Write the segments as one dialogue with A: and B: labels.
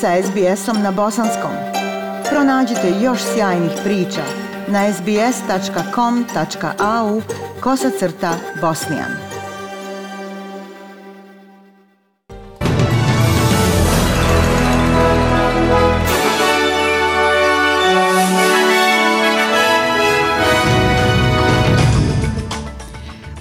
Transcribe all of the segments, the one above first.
A: sa SBS-om na bosanskom. Pronađite još sjajnih priča na sbs.com.au kosacrta bosnijan.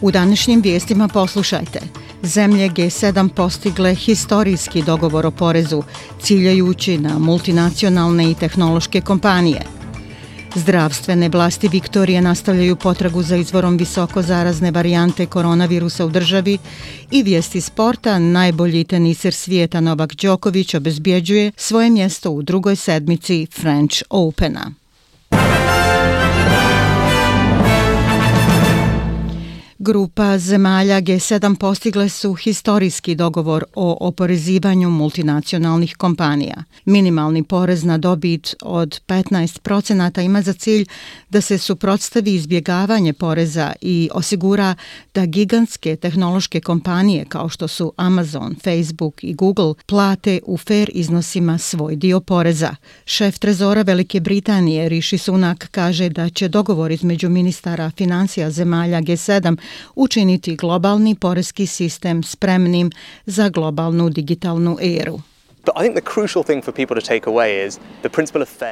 A: U današnjim vijestima poslušajte – zemlje G7 postigle historijski dogovor o porezu, ciljajući na multinacionalne i tehnološke kompanije. Zdravstvene vlasti Viktorije nastavljaju potragu za izvorom visoko zarazne varijante koronavirusa u državi i vijesti sporta najbolji teniser svijeta Novak Đoković obezbjeđuje svoje mjesto u drugoj sedmici French Opena. Grupa zemalja G7 postigle su historijski dogovor o oporezivanju multinacionalnih kompanija. Minimalni porez na dobit od 15% ima za cilj da se suprotstavi izbjegavanje poreza i osigura da gigantske tehnološke kompanije kao što su Amazon, Facebook i Google plate u fair iznosima svoj dio poreza. Šef trezora Velike Britanije Rishi Sunak kaže da će dogovor između ministara financija zemalja G7 učiniti globalni porezki sistem spremnim za globalnu digitalnu eru.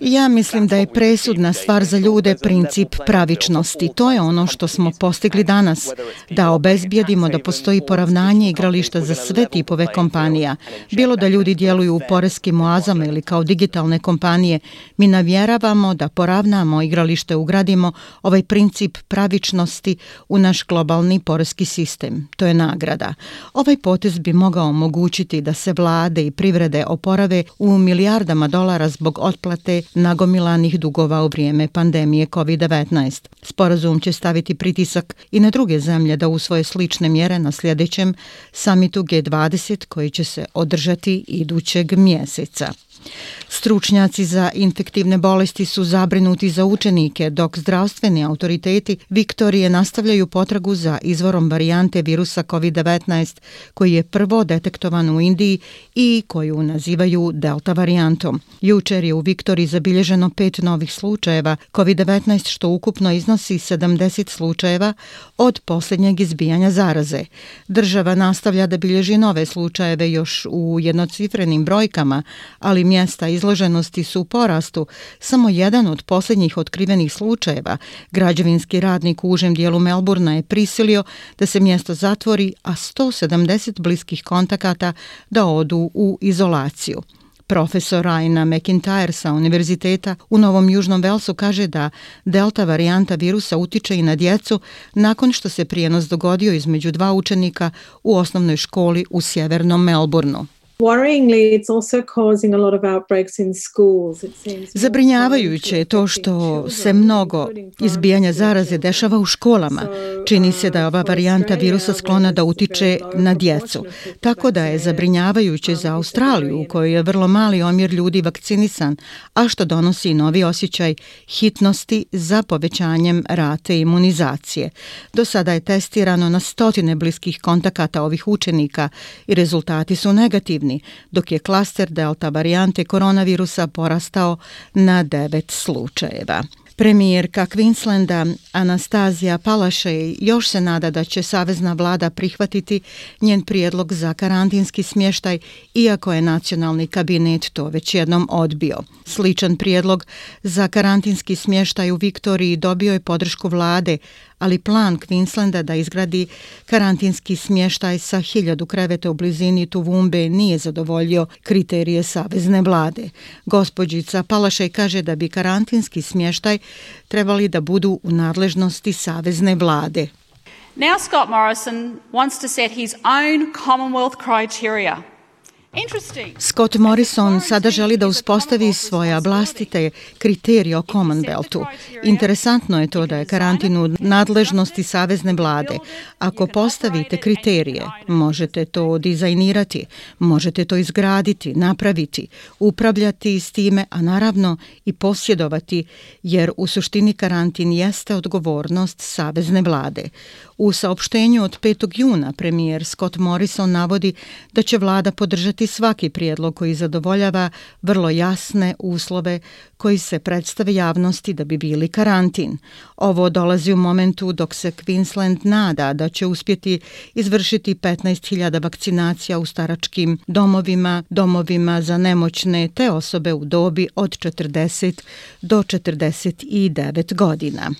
A: Ja mislim da je presudna stvar za ljude princip pravičnosti. To je ono što smo postigli danas, da obezbijedimo da postoji poravnanje igrališta za sve tipove kompanija. Bilo da ljudi djeluju u porezkim oazama ili kao digitalne kompanije, mi navjeravamo da poravnamo igralište, ugradimo ovaj princip pravičnosti u naš globalni porezki sistem. To je nagrada. Ovaj potez bi mogao omogućiti da se vlade i privrede privrede oporave u milijardama dolara zbog otplate nagomilanih dugova u vrijeme pandemije COVID-19. Sporazum će staviti pritisak i na druge zemlje da usvoje slične mjere na sljedećem samitu G20 koji će se održati idućeg mjeseca. Stručnjaci za infektivne bolesti su zabrinuti za učenike, dok zdravstveni autoriteti Viktorije nastavljaju potragu za izvorom varijante virusa COVID-19 koji je prvo detektovan u Indiji i koju nazivaju delta varijantom. Jučer je u Viktoriji zabilježeno pet novih slučajeva COVID-19 što ukupno iznosi 70 slučajeva od posljednjeg izbijanja zaraze. Država nastavlja da bilježi nove slučajeve još u jednocifrenim brojkama, ali mjesta izloženosti su u porastu. Samo jedan od posljednjih otkrivenih slučajeva, građevinski radnik u užem dijelu Melburna je prisilio da se mjesto zatvori, a 170 bliskih kontakata da odu u izolaciju. Profesor Raina McIntyre sa Univerziteta u Novom Južnom Velsu kaže da delta varijanta virusa utiče i na djecu nakon što se prijenos dogodio između dva učenika u osnovnoj školi u sjevernom Melbourneu. Zabrinjavajuće je to što se mnogo izbijanja zaraze dešava u školama. Čini se da je ova varijanta virusa sklona da utiče na djecu. Tako da je zabrinjavajuće za Australiju u kojoj je vrlo mali omjer ljudi vakcinisan, a što donosi novi osjećaj hitnosti za povećanjem rate imunizacije. Do sada je testirano na stotine bliskih kontakata ovih učenika i rezultati su negativni pozitivni, dok je klaster delta varijante koronavirusa porastao na 9 slučajeva. Premijerka Queenslanda Anastazija Palaše još se nada da će Savezna vlada prihvatiti njen prijedlog za karantinski smještaj, iako je nacionalni kabinet to već jednom odbio. Sličan prijedlog za karantinski smještaj u Viktoriji dobio je podršku vlade, ali plan Queenslanda da izgradi karantinski smještaj sa hiljadu krevete u blizini Tuvumbe nije zadovoljio kriterije savezne vlade. Gospođica Palašaj kaže da bi karantinski smještaj trebali da budu u nadležnosti savezne vlade. Now Scott Morrison wants to set his own Commonwealth criteria – Scott Morrison sada želi da uspostavi svoje vlastite kriterije o Commonwealthu. Interesantno je to da je karantin nadležnosti Savezne vlade. Ako postavite kriterije, možete to dizajnirati, možete to izgraditi, napraviti, upravljati s time, a naravno i posjedovati, jer u suštini karantin jeste odgovornost Savezne vlade. U saopštenju od 5. juna premijer Scott Morrison navodi da će vlada podržati svaki prijedlog koji zadovoljava vrlo jasne uslove koji se predstave javnosti da bi bili karantin. Ovo dolazi u momentu dok se Queensland nada da će uspjeti izvršiti 15.000 vakcinacija u staračkim domovima, domovima za nemoćne te osobe u dobi od 40 do 49 godina.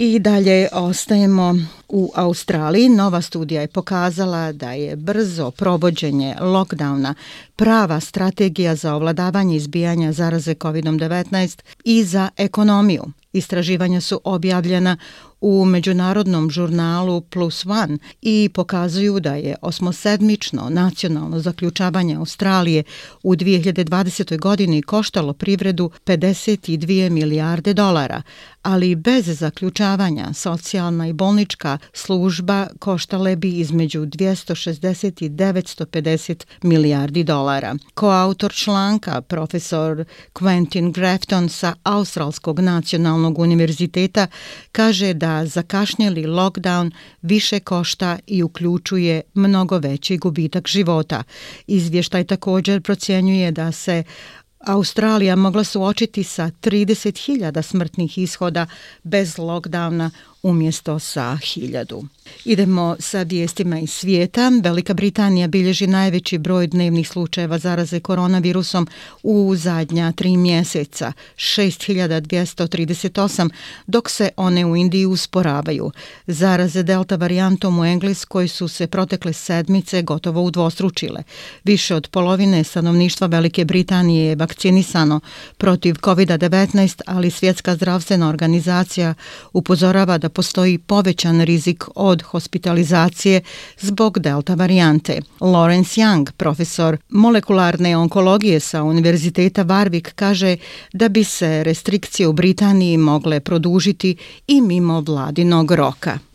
A: I dalje ostajemo u Australiji. Nova studija je pokazala da je brzo provođenje lockdowna prava strategija za ovladavanje izbijanja zaraze COVID-19 i za ekonomiju. Istraživanja su objavljena u međunarodnom žurnalu Plus One i pokazuju da je osmosedmično nacionalno zaključavanje Australije u 2020. godini koštalo privredu 52 milijarde dolara, ali bez zaključavanja socijalna i bolnička služba koštale bi između 260 i 950 milijardi dolara. Koautor članka, profesor Quentin Grafton sa Australskog nacionalnog univerziteta, kaže da zakašnjeli lockdown više košta i uključuje mnogo veći gubitak života. Izvještaj također procjenjuje da se Australija mogla suočiti sa 30.000 smrtnih ishoda bez lockdowna umjesto sa hiljadu. Idemo sa vijestima iz svijeta. Velika Britanija bilježi najveći broj dnevnih slučajeva zaraze koronavirusom u zadnja tri mjeseca, 6238, dok se one u Indiji usporavaju. Zaraze delta varijantom u Engleskoj su se protekle sedmice gotovo udvostručile. Više od polovine stanovništva Velike Britanije je vakcinisano protiv COVID-19, ali Svjetska zdravstvena organizacija upozorava da postoji povećan rizik od hospitalizacije zbog delta varijante. Lawrence Young, profesor molekularne onkologije sa Univerziteta Warwick, kaže da bi se restrikcije u Britaniji mogle produžiti i mimo vladinog roka.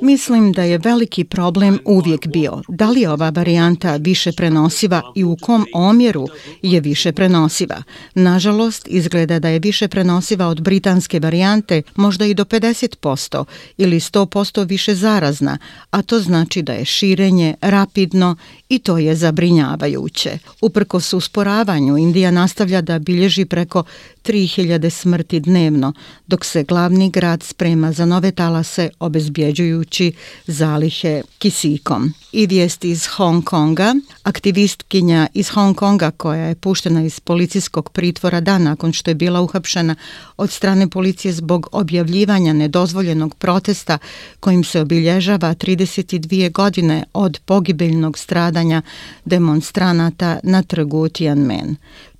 A: Mislim da je veliki problem uvijek bio. da li je ova varijanta više prenosiva i u kom omjeru je više prenosiva. Nažalost, izgleda da je više prenosiva od britanske varijante možda i do 50% ili 100% više zarazna, a to znači da je širenje rapidno i to je zabrinjavajuće. Uprko su usporavanju, Indija nastavlja da bilježi preko 3000 smrti dnevno, dok se glavni grad sprema za nove talase obezbjeđujući zalihe kisikom. I vijest iz Hong Konga. Aktivistkinja iz Hong Konga koja je puštena iz policijskog pritvora dan nakon što je bila uhapšena od strane policije zbog objavljivanja nedozvoljenog protesta kojim se obilježava 32 godine od pogibeljnog stradanja demonstranata na trgu Tianmen.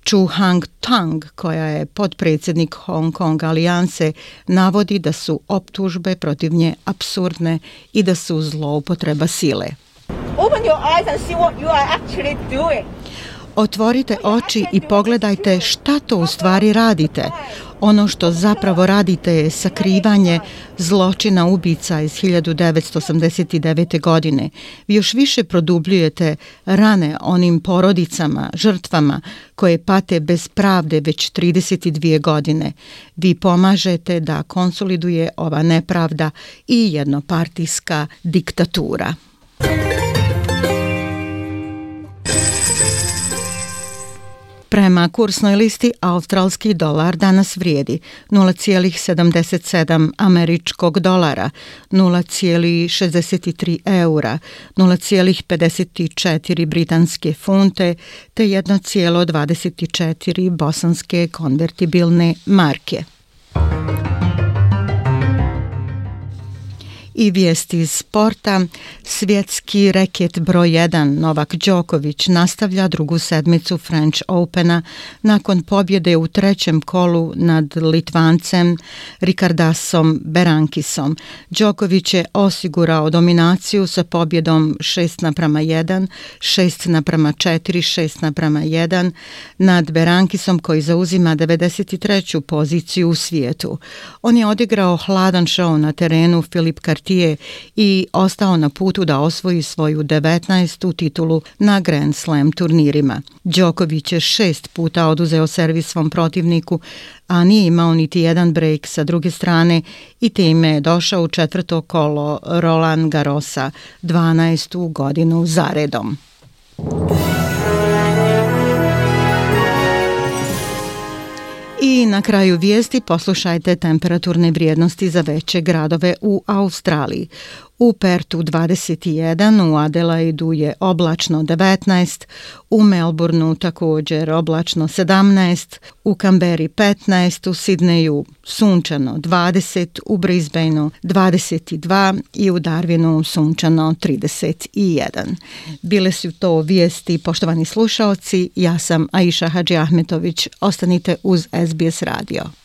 A: Chu Hang Tang, koja je podpredsjednik Hong Kong alijanse, navodi da su optužbe protiv nje absurdne i da su zloupotreba sile. Open your eyes and see what you are actually doing. Otvorite oči i pogledajte šta to u stvari radite. Ono što zapravo radite je sakrivanje zločina ubica iz 1989. godine. Vi još više produbljujete rane onim porodicama, žrtvama koje pate bez pravde već 32 godine. Vi pomažete da konsoliduje ova nepravda i jednopartijska diktatura. Prema kursnoj listi australski dolar danas vrijedi 0,77 američkog dolara, 0,63 eura, 0,54 britanske funte te 1,24 bosanske konvertibilne marke. I vijesti iz sporta. Svjetski reket broj 1 Novak Đoković nastavlja drugu sedmicu French Opena nakon pobjede u trećem kolu nad Litvancem Rikardasom Berankisom. Đoković je osigurao dominaciju sa pobjedom 6 naprama 1, 6 naprama 4, 6 naprama 1 nad Berankisom koji zauzima 93. poziciju u svijetu. On je odigrao hladan show na terenu Filip Karčin partije i ostao na putu da osvoji svoju 19. titulu na Grand Slam turnirima. Đoković je šest puta oduzeo servis svom protivniku, a nije imao niti jedan break sa druge strane i time je došao u četvrto kolo Roland Garrosa 12. godinu zaredom. I na kraju vijesti poslušajte temperaturne vrijednosti za veće gradove u Australiji. U Pertu 21, u Adelaidu je oblačno 19, u Melbourneu također oblačno 17, u Kamberi 15, u Sidneju sunčano 20, u Brisbaneu 22 i u Darwinu sunčano 31. Bile su to vijesti, poštovani slušalci, ja sam Aisha Hadži Ahmetović, ostanite uz SBS radio.